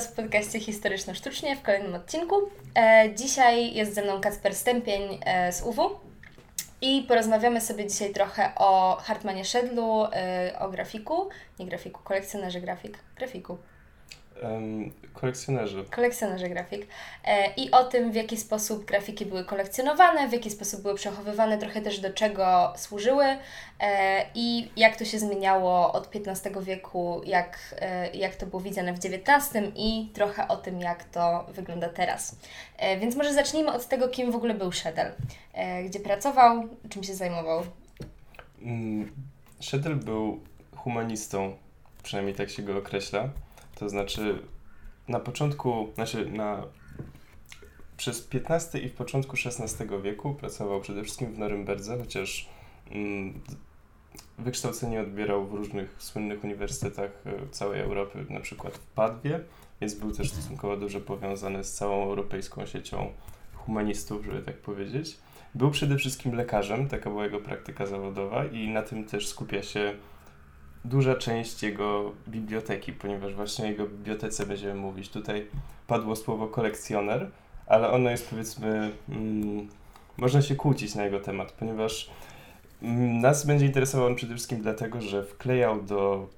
Was w podcaście Historyczno-Sztucznie w kolejnym odcinku. E, dzisiaj jest ze mną Kacper Stępień e, z UW i porozmawiamy sobie dzisiaj trochę o Hartmanie Szedlu, e, o grafiku, nie grafiku, kolekcjonerze grafik, grafiku. Um, kolekcjonerzy. Kolekcjonerzy grafik. E, I o tym, w jaki sposób grafiki były kolekcjonowane, w jaki sposób były przechowywane, trochę też do czego służyły e, i jak to się zmieniało od XV wieku, jak, e, jak to było widziane w XIX i trochę o tym, jak to wygląda teraz. Więc może zacznijmy od tego, kim w ogóle był Szedel. E, gdzie pracował, czym się zajmował. Mm, Szedel był humanistą, przynajmniej tak się go określa. To znaczy na początku, znaczy na przez XV i w początku XVI wieku pracował przede wszystkim w Norymberdze, chociaż mm, wykształcenie odbierał w różnych słynnych uniwersytetach e, całej Europy, na przykład w Padwie, więc był też stosunkowo dobrze powiązany z całą europejską siecią humanistów, żeby tak powiedzieć. Był przede wszystkim lekarzem, taka była jego praktyka zawodowa i na tym też skupia się duża część jego biblioteki, ponieważ właśnie o jego bibliotece będziemy mówić. Tutaj padło słowo kolekcjoner, ale ono jest powiedzmy, mm, można się kłócić na jego temat, ponieważ mm, nas będzie interesował on przede wszystkim dlatego, że wklejał do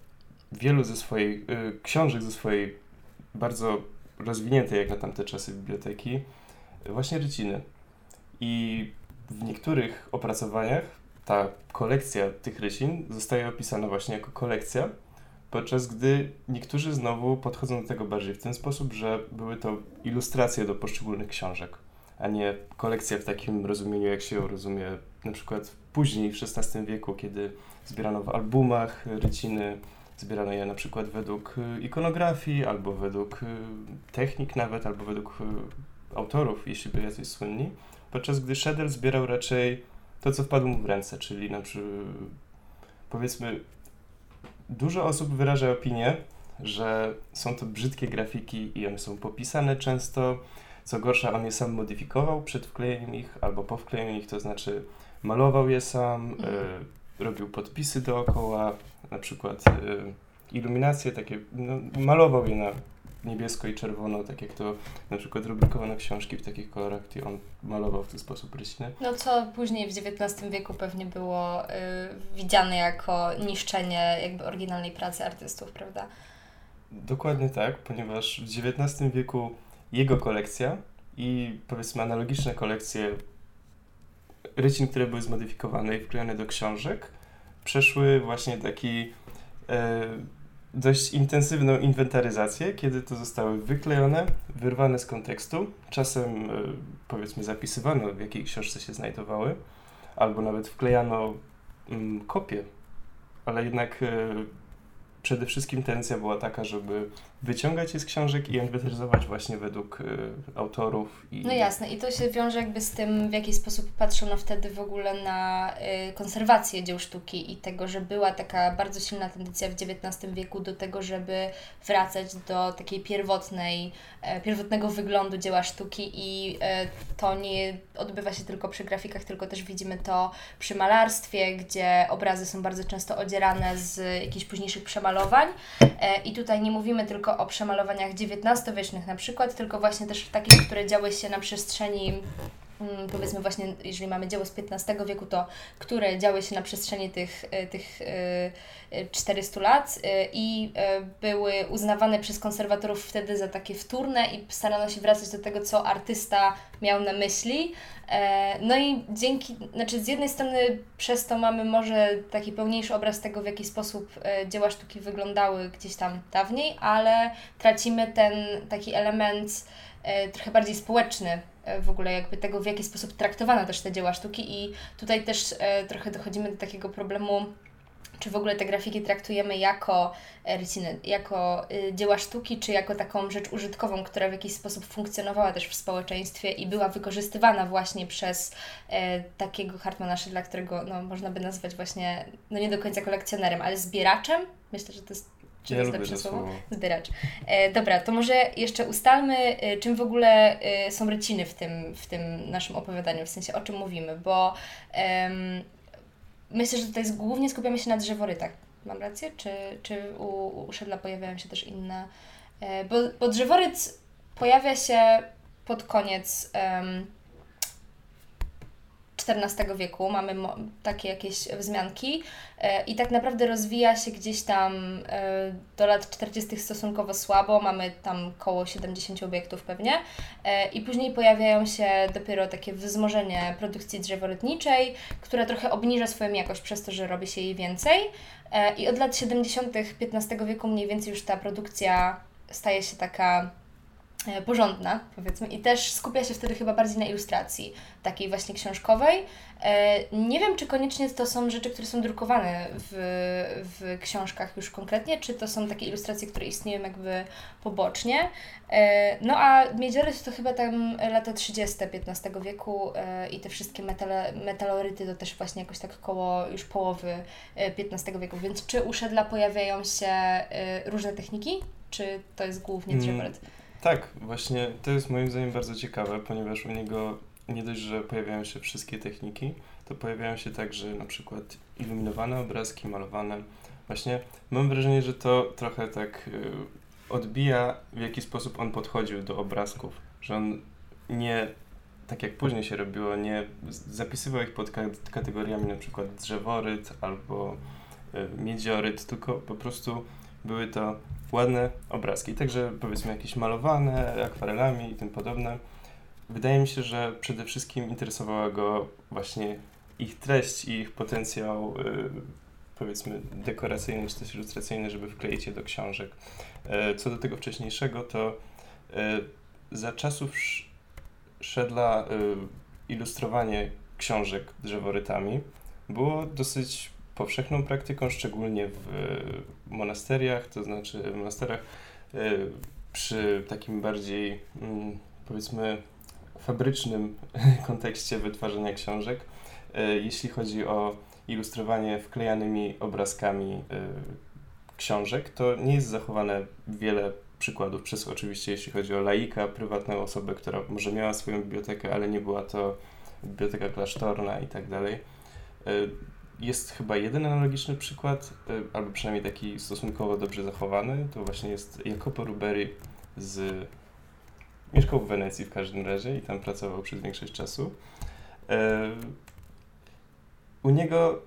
wielu ze swoich y, książek, ze swojej bardzo rozwiniętej jak na tamte czasy biblioteki, właśnie ryciny. I w niektórych opracowaniach ta kolekcja tych rysin zostaje opisana właśnie jako kolekcja, podczas gdy niektórzy znowu podchodzą do tego bardziej w ten sposób, że były to ilustracje do poszczególnych książek, a nie kolekcja w takim rozumieniu, jak się ją rozumie na przykład później w XVI wieku, kiedy zbierano w albumach ryciny, zbierano je na przykład według y, ikonografii, albo według y, technik nawet, albo według y, autorów, jeśli byli jacyś słynni, podczas gdy Schedel zbierał raczej to, co wpadło mu w ręce, czyli na przykład, powiedzmy, dużo osób wyraża opinię, że są to brzydkie grafiki i one są popisane często. Co gorsza, on je sam modyfikował przed wklejeniem ich albo po wklejeniu ich, to znaczy malował je sam, mhm. y, robił podpisy dookoła, na przykład y, iluminacje takie, no, malował je na niebiesko i czerwono, tak jak to na przykład rubrykowano książki w takich kolorach, gdzie on malował w ten sposób rysiny. No co później w XIX wieku pewnie było y, widziane jako niszczenie jakby oryginalnej pracy artystów, prawda? Dokładnie tak, ponieważ w XIX wieku jego kolekcja i powiedzmy analogiczne kolekcje rycin, które były zmodyfikowane i wklejone do książek, przeszły właśnie taki e, dość intensywną inwentaryzację, kiedy to zostały wyklejone, wyrwane z kontekstu, czasem e, powiedzmy zapisywano w jakiej książce się znajdowały, albo nawet wklejano mm, kopie, ale jednak e, przede wszystkim tendencja była taka, żeby wyciągać je z książek i inwentaryzować właśnie według y, autorów. I... No jasne, i to się wiąże jakby z tym, w jaki sposób patrzono wtedy w ogóle na y, konserwację dzieł sztuki i tego, że była taka bardzo silna tendencja w XIX wieku do tego, żeby wracać do takiej pierwotnej, y, pierwotnego wyglądu dzieła sztuki i y, to nie odbywa się tylko przy grafikach, tylko też widzimy to przy malarstwie, gdzie obrazy są bardzo często odzierane z jakichś późniejszych przemalowań e, i tutaj nie mówimy tylko o przemalowaniach XIX-wiecznych na przykład, tylko właśnie też takich, które działy się na przestrzeni powiedzmy właśnie, jeżeli mamy dzieło z XV wieku, to które działy się na przestrzeni tych, e, tych 400 e, lat e, i były uznawane przez konserwatorów wtedy za takie wtórne i starano się wracać do tego, co artysta miał na myśli. No i dzięki, znaczy z jednej strony przez to mamy może taki pełniejszy obraz tego, w jaki sposób dzieła sztuki wyglądały gdzieś tam dawniej, ale tracimy ten taki element trochę bardziej społeczny w ogóle jakby tego, w jaki sposób traktowano też te dzieła sztuki i tutaj też trochę dochodzimy do takiego problemu czy w ogóle te grafiki traktujemy jako e, ryciny, jako dzieła sztuki, czy jako taką rzecz użytkową, która w jakiś sposób funkcjonowała też w społeczeństwie i była wykorzystywana właśnie przez e, takiego Hartmana Schindla, którego no, można by nazwać właśnie, no nie do końca kolekcjonerem, ale zbieraczem. Myślę, że to jest czy ja lepsze słowo? słowo? Zbieracz. E, dobra, to może jeszcze ustalmy, e, czym w ogóle e, są ryciny w tym, w tym naszym opowiadaniu, w sensie o czym mówimy, bo Myślę, że tutaj głównie skupiamy się na drzeworytach. Mam rację? Czy, czy u, u Szedla pojawiają się też inne, E, bo, bo drzeworyt pojawia się pod koniec um, XIV wieku, mamy takie jakieś wzmianki e, i tak naprawdę rozwija się gdzieś tam e, do lat 40. stosunkowo słabo, mamy tam koło 70 obiektów pewnie e, i później pojawiają się dopiero takie wzmożenie produkcji drzeworytniczej, która trochę obniża swoją jakość przez to, że robi się jej więcej i od lat 70. XV wieku mniej więcej już ta produkcja staje się taka porządna, powiedzmy, i też skupia się wtedy chyba bardziej na ilustracji, takiej właśnie książkowej. E, nie wiem, czy koniecznie to są rzeczy, które są drukowane w, w książkach już konkretnie, czy to są takie ilustracje, które istnieją jakby pobocznie. E, no a miedzioryt to chyba tam lata 30. XV wieku i te wszystkie metale, metaloryty to też właśnie jakoś tak koło już połowy XV wieku. Więc czy u Szedla pojawiają się różne techniki, czy to jest głównie drzeworyt? Mm. Tak, właśnie to jest moim zdaniem bardzo ciekawe, ponieważ u niego nie dość, że pojawiają się wszystkie techniki, to pojawiają się także na przykład iluminowane obrazki, malowane. Właśnie mam wrażenie, że to trochę tak y, odbija, w jaki sposób on podchodził do obrazków, że on nie, tak jak później się robiło, nie zapisywał ich pod kategoriami na przykład drzeworyt albo y, miedzioryt, tylko po prostu były to ładne obrazki. Także powiedzmy jakieś malowane, akwarelami i tym podobne. Wydaje mi się, że przede wszystkim interesowała go właśnie ich treść i ich potencjał yy, powiedzmy dekoracyjny czy też ilustracyjny, żeby wkleić je do książek. Yy, co do tego wcześniejszego, to yy, za czasów Szedla y, ilustrowanie książek drzeworytami było dosyć powszechną praktyką, szczególnie w monasteriach, to znaczy w monasterach e, przy takim bardziej mm, powiedzmy fabrycznym kontekście wytwarzania książek. E, jeśli chodzi o ilustrowanie wklejanymi obrazkami e, książek, to nie jest zachowane wiele przykładów, przez oczywiście jeśli chodzi o laika, prywatną osobę, która może miała swoją bibliotekę, ale nie była to biblioteka klasztorna i tak dalej jest chyba jeden analogiczny przykład, e, albo przynajmniej taki stosunkowo dobrze zachowany. To właśnie jest Jacopo Rubberi z... Mieszkał w Wenecji w każdym razie i tam pracował przez większość czasu. E, u niego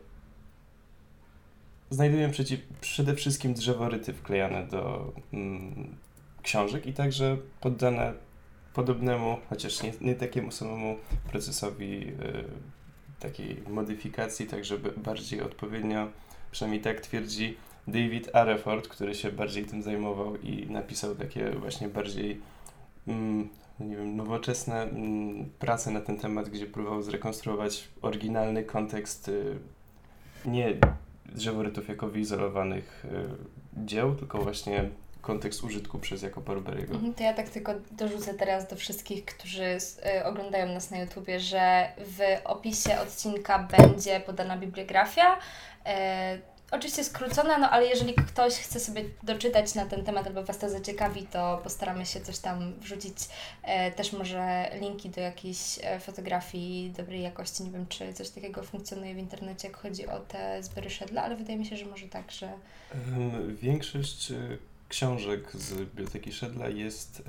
znajduję przeciw, przede wszystkim drzeworyty wklejane do mm, książek i także poddane podobnemu, chociaż nie, nie takiemu samemu procesowi y, takiej modyfikacji, tak żeby bardziej odpowiednio, przynajmniej tak twierdzi David Areford, który się bardziej tym zajmował i napisał takie właśnie bardziej mm, nie wiem, nowoczesne mm, prace na ten temat, gdzie próbował zrekonstruować oryginalny kontekst y, nie drzeworytów jako wyizolowanych y, dzieł, tylko właśnie kontekst użytku przez Ruberiego. Mhm, to ja tak tylko dorzucę teraz do wszystkich, którzy y, oglądają nas na YouTubie, że w opisie odcinka będzie podana bibliografia. Y, Oczywiście skrócona, no ale jeżeli ktoś chce sobie doczytać na ten temat albo Was to zaciekawi, to postaramy się coś tam wrzucić. E, też może linki do jakiejś fotografii dobrej jakości. Nie wiem, czy coś takiego funkcjonuje w internecie, jak chodzi o te zbiory Szedla, ale wydaje mi się, że może tak, że... Większość książek z Biblioteki Szedla jest e,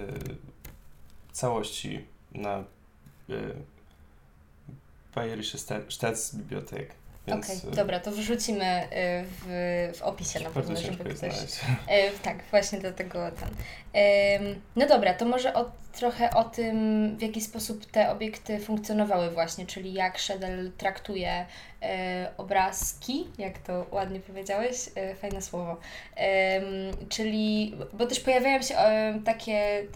w całości na e, Bayerische Staatsbibliothek. Okej, okay, dobra, to wrzucimy e, w, w opisie na pewno, żeby ktoś. tak, właśnie do tego tam. no dobra, to może o, trochę o tym, w jaki sposób te obiekty funkcjonowały, właśnie, czyli jak Szedel traktuje e, obrazki, jak to ładnie powiedziałeś, e, fajne słowo. E, czyli, bo też pojawiają się e, takie,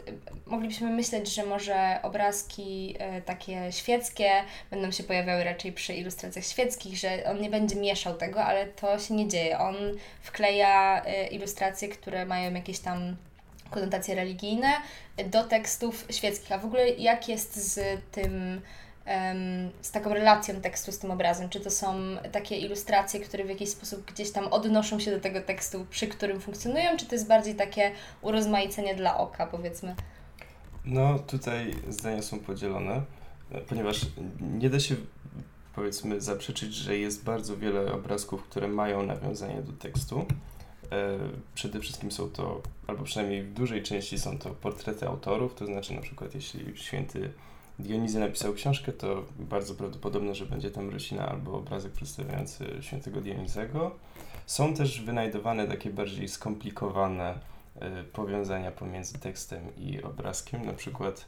moglibyśmy myśleć, że może obrazki e, takie świeckie będą się pojawiały raczej przy ilustracjach świeckich, że on nie będzie mieszał tego, ale to się nie dzieje. On wkleja e, ilustracje, które mają jakieś tam konotacje religijne do tekstów świeckich. A w ogóle jak jest z tym z taką relacją tekstu z tym obrazem? Czy to są takie ilustracje, które w jakiś sposób gdzieś tam odnoszą się do tego tekstu, przy którym funkcjonują, czy to jest bardziej takie urozmaicenie dla oka, powiedzmy? No, tutaj zdania są podzielone, ponieważ nie da się powiedzmy zaprzeczyć, że jest bardzo wiele obrazków, które mają nawiązanie do tekstu. Przede wszystkim są to, albo przynajmniej w dużej części są to portrety autorów, to znaczy na przykład jeśli święty Dionizy napisał książkę, to bardzo prawdopodobne, że będzie tam rysina albo obrazek przedstawiający świętego Dionizego. Są też wynajdowane takie bardziej skomplikowane y, powiązania pomiędzy tekstem i obrazkiem, na przykład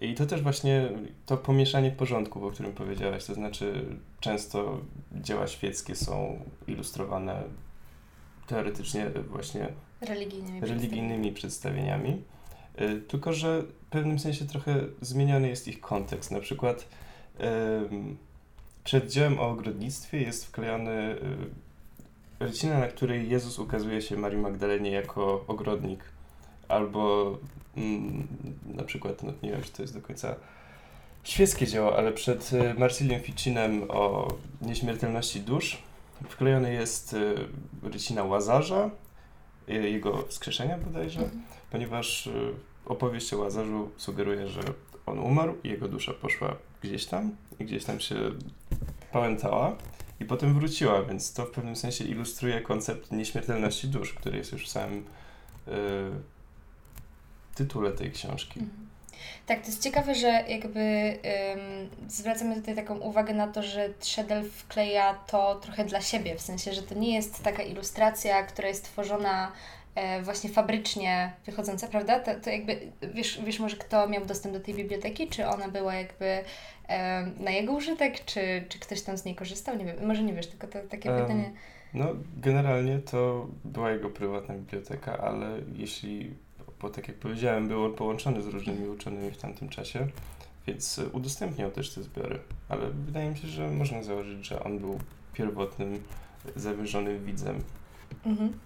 i to też właśnie to pomieszanie porządków, o którym powiedziałaś, to znaczy często dzieła świeckie są ilustrowane teoretycznie właśnie religijnymi, religijnymi przedstawieniami. Y, tylko, że w pewnym sensie trochę zmieniony jest ich kontekst. Na przykład przed dziełem o ogrodnictwie jest wklejony y, rycina, na której Jezus ukazuje się Marii Magdalenie jako ogrodnik. Albo mm, na przykład, no nie wiem, czy to jest do końca świeckie dzieło, ale przed y, Marciliem Ficinem o nieśmiertelności dusz wklejony jest rycina Łazarza, jego wskrzeszenia bodajże, mhm. ponieważ opowieść o Łazarzu sugeruje, że on umarł i jego dusza poszła gdzieś tam i gdzieś tam się pałętała i potem wróciła, więc to w pewnym sensie ilustruje koncept nieśmiertelności dusz, który jest już w samym y, tytule tej książki. Mhm. Tak, to jest ciekawe, że jakby ym, zwracamy tutaj taką uwagę na to, że Trzedel wkleja to trochę dla siebie, w sensie, że to nie jest taka ilustracja, która jest tworzona E, właśnie fabrycznie wychodząca, prawda? To, to jakby, wiesz, wiesz może kto miał dostęp do tej biblioteki? Czy ona była jakby e, na jego użytek, czy, czy ktoś tam z niej korzystał? Nie wiem, może nie wiesz, tylko to takie um, pytanie. No, generalnie to była jego prywatna biblioteka, ale jeśli, bo tak jak powiedziałem, był on połączony z różnymi uczonymi w tamtym czasie, więc udostępniał też te zbiory, ale wydaje mi się, że można założyć, że on był pierwotnym, zamierzonym widzem. Mhm.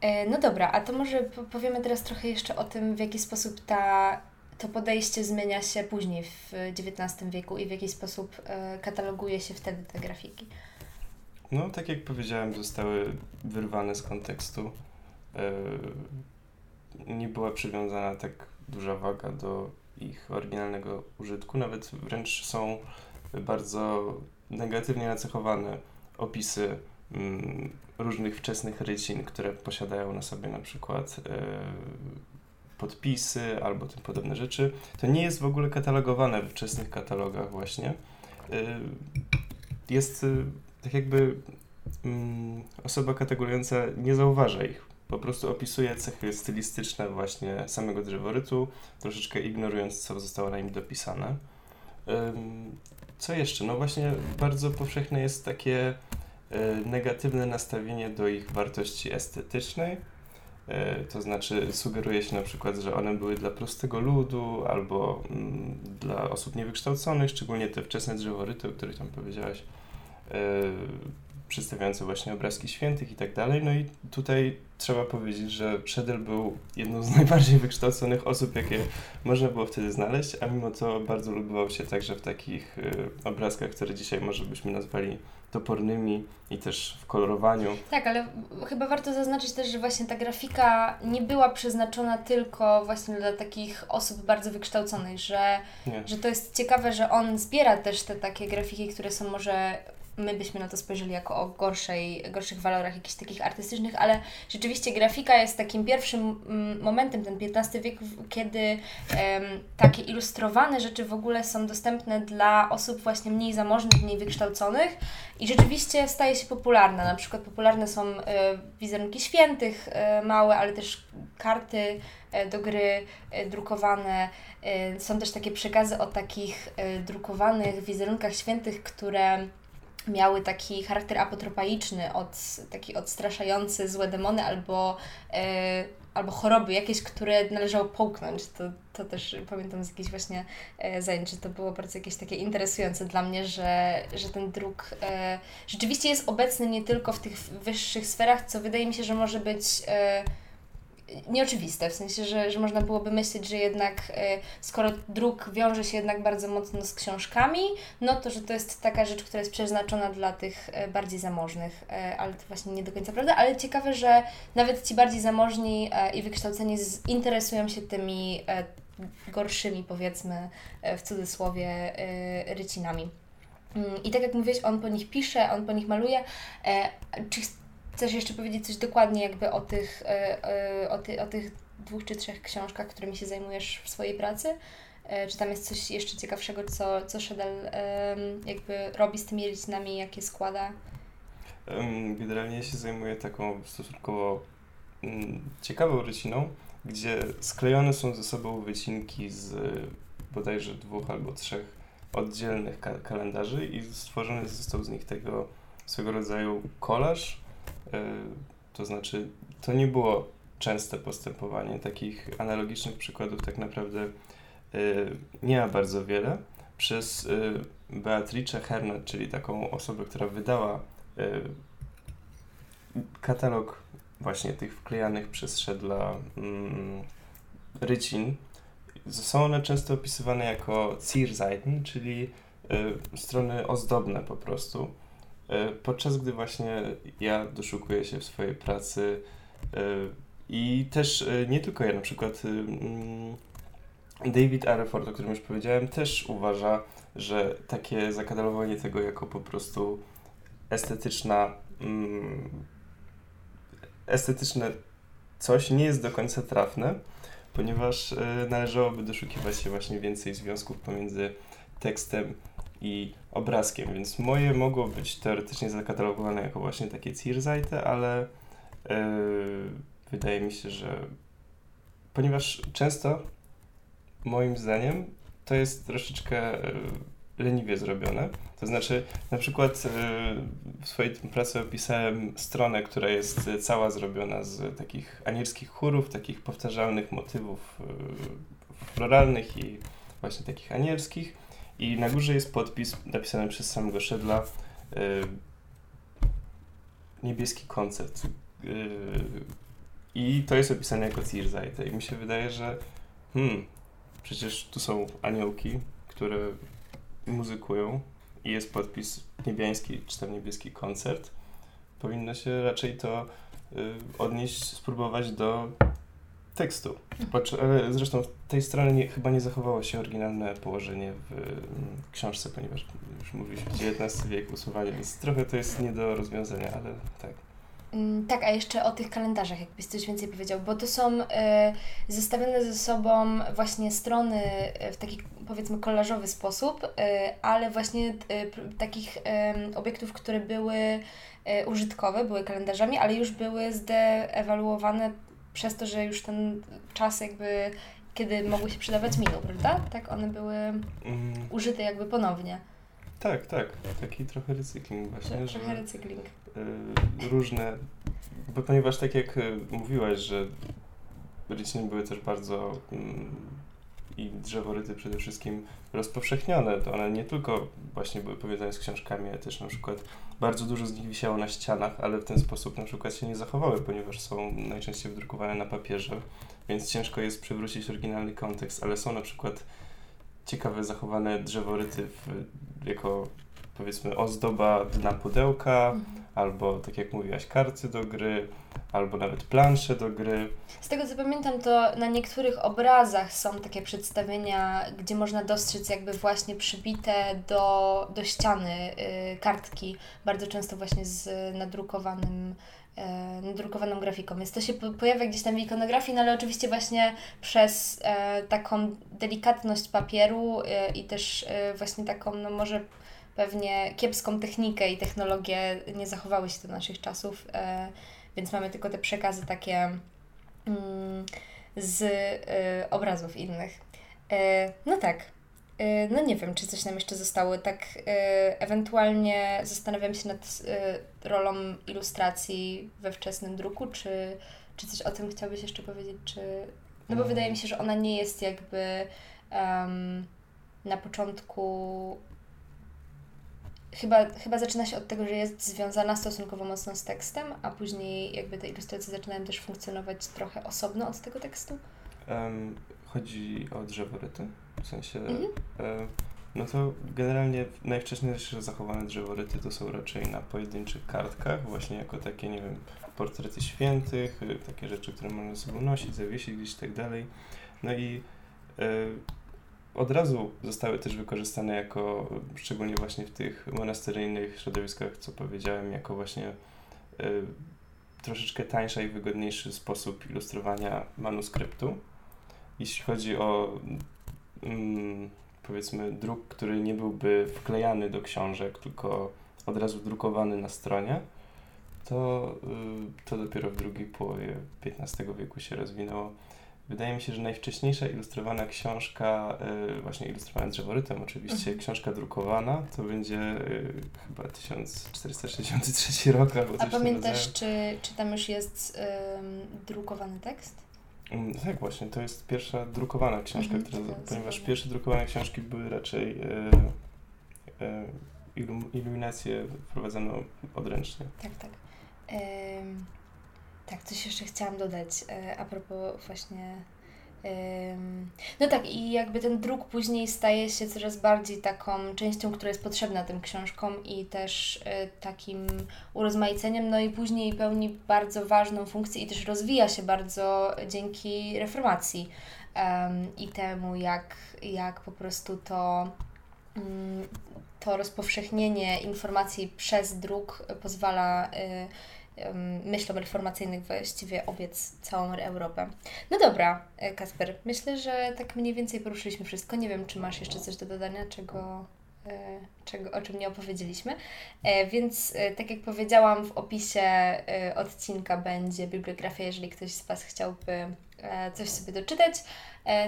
E, no dobra, a to może powiemy teraz trochę jeszcze o tym, w jaki sposób ta, to podejście zmienia się później w XIX wieku i w jaki sposób e, kataloguje się wtedy te grafiki. No, tak jak powiedziałem, zostały wyrwane z kontekstu. Nie była przywiązana tak duża waga do ich oryginalnego użytku, nawet wręcz są bardzo negatywnie nacechowane opisy mm, różnych wczesnych rycin, które posiadają na sobie na przykład e, podpisy albo tym podobne rzeczy. To nie jest w ogóle katalogowane w wczesnych katalogach właśnie. E, jest e, tak jakby mm, osoba kategorująca nie zauważa ich. Po prostu opisuje cechy stylistyczne właśnie samego drzeworytu, troszeczkę ignorując, co zostało na nim dopisane. Co jeszcze? No właśnie bardzo powszechne jest takie E, negatywne nastawienie do ich wartości estetycznej. E, to znaczy sugeruje się na przykład, że one były dla prostego ludu albo mm, dla osób niewykształconych, szczególnie te wczesne drzeworyty, o których tam powiedziałaś, e, przedstawiające właśnie obrazki świętych i tak dalej. No i tutaj trzeba powiedzieć, że Przedel był jedną z najbardziej wykształconych osób, jakie można było wtedy znaleźć, a mimo to bardzo lubował się także w takich obrazkach, które dzisiaj może byśmy nazwali topornymi i też w kolorowaniu. Tak, ale chyba warto zaznaczyć też, że właśnie ta grafika nie była przeznaczona tylko właśnie dla takich osób bardzo wykształconych, że, że to jest ciekawe, że on zbiera też te takie grafiki, które są może my byśmy na to spojrzeli jako o gorszej, gorszych walorach jakichś takich artystycznych, ale rzeczywiście grafika jest takim pierwszym mm, momentem, ten XV wiek, kiedy um, takie ilustrowane rzeczy w ogóle są dostępne dla osób właśnie mniej zamożnych, mniej wykształconych i rzeczywiście staje się popularna. Na przykład popularne są y, wizerunki świętych y, małe, ale też karty y, do gry drukowane. Są też takie przekazy o takich drukowanych wizerunkach świętych, które miały taki charakter apotropaiczny, od, taki odstraszający złe demony albo, e, albo choroby jakieś, które należało połknąć. To, to też pamiętam z jakichś właśnie e, zajęć, że to było bardzo jakieś takie interesujące dla mnie, że, że ten druk e, rzeczywiście jest obecny nie tylko w tych wyższych sferach, co wydaje mi się, że może być nieoczywiste, w sensie, że, że można byłoby myśleć, że jednak e, skoro druk wiąże się jednak bardzo mocno z książkami, no to, że to jest taka rzecz, która jest przeznaczona dla tych e, bardziej zamożnych, e, ale to właśnie nie do końca prawda, ale ciekawe, że nawet ci bardziej zamożni i wykształceni interesują się tymi gorszymi, powiedzmy, w cudzysłowie, rycinami. Mm, I tak jak mówiłeś, on po nich pisze, on po nich maluje. Czy chcesz jeszcze powiedzieć coś dokładnie jakby o tych, y, o, ty, o tych dwóch czy trzech książkach, którymi się zajmujesz w swojej pracy? Czy tam jest coś jeszcze ciekawszego, co, co Shedel jakby robi z tymi rycinami, jakie składa? Generalnie się zajmuję taką stosunkowo mm, ciekawą ryciną, gdzie sklejone są ze sobą wycinki z bodajże dwóch albo trzech oddzielnych ka kalendarzy i stworzony został z nich tego swego rodzaju kolaż. Yy, to znaczy, to nie było częste postępowanie. Takich analogicznych przykładów tak naprawdę yy, nie ma bardzo wiele. Przez yy, Beatrice Hernet, czyli taką osobę, która wydała katalog właśnie tych wklejanych przez Szedla mm, rycin, są one często opisywane jako Zierseiten, czyli strony ozdobne po prostu. Y, podczas gdy właśnie ja doszukuję się w swojej pracy y, i też y, nie tylko ja, na przykład y, mm, David Areford, o którym już powiedziałem, też uważa, że takie zakatalogowanie tego jako po prostu estetyczna mm, estetyczne coś nie jest do końca trafne, ponieważ e, należałoby doszukiwać się właśnie więcej związków pomiędzy tekstem i obrazkiem, więc moje mogło być teoretycznie zakatalogowane jako właśnie takie Zierseite, ale yy, wydaje mi się, że ponieważ często moim zdaniem to jest troszeczkę yy, leniwie zrobione. To znaczy, na przykład e, w swojej pracy opisałem stronę, która jest cała zrobiona z takich anielskich chórów, takich powtarzalnych motywów floralnych i właśnie takich anielskich. I na górze jest podpis napisany przez samego Szedla e, niebieski koncert. I to jest opisane jako Zierseite. I mi się wydaje, że hmm, przecież tu są aniołki, które muzykują i jest podpis niebiański czy tam niebieski koncert, powinno się raczej to y, odnieść, spróbować do tekstu. ale zresztą tej stronie nie, chyba nie zachowało się oryginalne położenie w y, książce, ponieważ już mówiliśmy XIX wiek usuwanie, więc trochę to jest nie do rozwiązania, ale tak. Mm, tak, a jeszcze o tych kalendarzach, jakbyś coś więcej powiedział, bo to są y, zestawione ze sobą właśnie strony w taki powiedzmy kolażowy sposób, y, ale właśnie y, takich obiektów, które były y, użytkowe, były kalendarzami, ale już były zdeewaluowane przez to, że już ten czas jakby, kiedy mogły się przydawać minął, prawda? Tak, one były mm. użyte jakby ponownie. Tak, tak. Taki trochę recykling właśnie. Trochę że, recykling. Y, różne, bo ponieważ tak jak mówiłaś, że ryciny były też bardzo mm, i drzeworyty przede wszystkim rozpowszechnione. To one nie tylko właśnie były powiązane z książkami, ale też na przykład bardzo dużo z nich wisiało na ścianach, ale w ten sposób na przykład się nie zachowały, ponieważ są najczęściej wydrukowane na papierze, więc ciężko jest przywrócić oryginalny kontekst, ale są na przykład ciekawe zachowane drzeworyty w, jako powiedzmy ozdoba dna pudełka, mhm. albo tak jak mówiłaś, karty do gry, albo nawet plansze do gry. Z tego co pamiętam, to na niektórych obrazach są takie przedstawienia, gdzie można dostrzec jakby właśnie przybite do, do ściany y, kartki, bardzo często właśnie z nadrukowanym y, nadrukowaną grafiką. Więc to się pojawia gdzieś tam w ikonografii, no ale oczywiście właśnie przez e, taką delikatność papieru i też właśnie taką, no może pewnie kiepską technikę i technologię nie zachowały się do naszych czasów, e, więc mamy tylko te przekazy takie mm, z e, obrazów innych. E, no tak. No nie wiem, czy coś nam jeszcze zostało. Tak ewentualnie zastanawiam się nad rolą ilustracji we wczesnym druku, czy, czy coś o tym chciałbyś jeszcze powiedzieć, czy... No bo mm. wydaje mi się, że ona nie jest jakby um, na początku chyba, chyba zaczyna się od tego, że jest związana stosunkowo mocno z tekstem, a później jakby te ilustracje zaczynają też funkcjonować trochę osobno od tego tekstu. Um, chodzi o drzeworyty, w sensie... Mhm. Um, no to generalnie najwcześniejsze zachowane drzeworyty to są raczej na pojedynczych kartkach, właśnie jako takie, nie wiem, portrety świętych, y, takie rzeczy, które można sobą nosić, zawiesić gdzieś i tak dalej. No i y, od razu zostały też wykorzystane jako, szczególnie właśnie w tych monasteryjnych środowiskach, co powiedziałem, jako właśnie y, troszeczkę tańszy i wygodniejszy sposób ilustrowania manuskryptu. Jeśli chodzi o mm, powiedzmy druk, który nie byłby wklejany do książek, tylko od razu drukowany na stronie, to, y, to dopiero w drugiej połowie XV wieku się rozwinęło. Wydaje mi się, że najwcześniejsza ilustrowana książka, y, właśnie ilustrowana drzeworytem oczywiście, mhm. książka drukowana, to będzie y, chyba 1463 rok albo coś A pamiętasz, czy, czy tam już jest drukowany tekst? Mm, tak, właśnie, to jest pierwsza drukowana książka, mhm, która, ponieważ pierwsze drukowane książki były raczej iluminację wprowadzano odręcznie. Tak, tak. Ym, tak, coś jeszcze chciałam dodać e, a propos właśnie. No tak, i jakby ten druk później staje się coraz bardziej taką częścią, która jest potrzebna tym książkom i też y, takim urozmaiceniem, no i później pełni bardzo ważną funkcję i też rozwija się bardzo dzięki reformacji ym, i temu, jak, jak po prostu to mm, to rozpowszechnienie informacji przez druk pozwala y, myślom reformacyjnych właściwie obiec całą Europę. No dobra, e, Kasper, myślę, że tak mniej więcej poruszyliśmy wszystko. Nie wiem, czy masz jeszcze coś do dodania, czego, e, czego, o czym nie opowiedzieliśmy. E, więc tak jak powiedziałam, w opisie odcinka będzie bibliografia, jeżeli ktoś z Was chciałby coś sobie doczytać.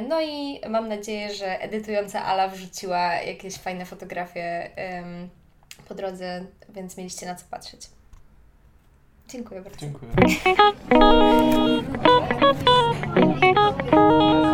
No i mam nadzieję, że edytująca Ala wrzuciła jakieś fajne fotografie po drodze, więc mieliście na co patrzeć. Dziękuję bardzo. Dziękuję.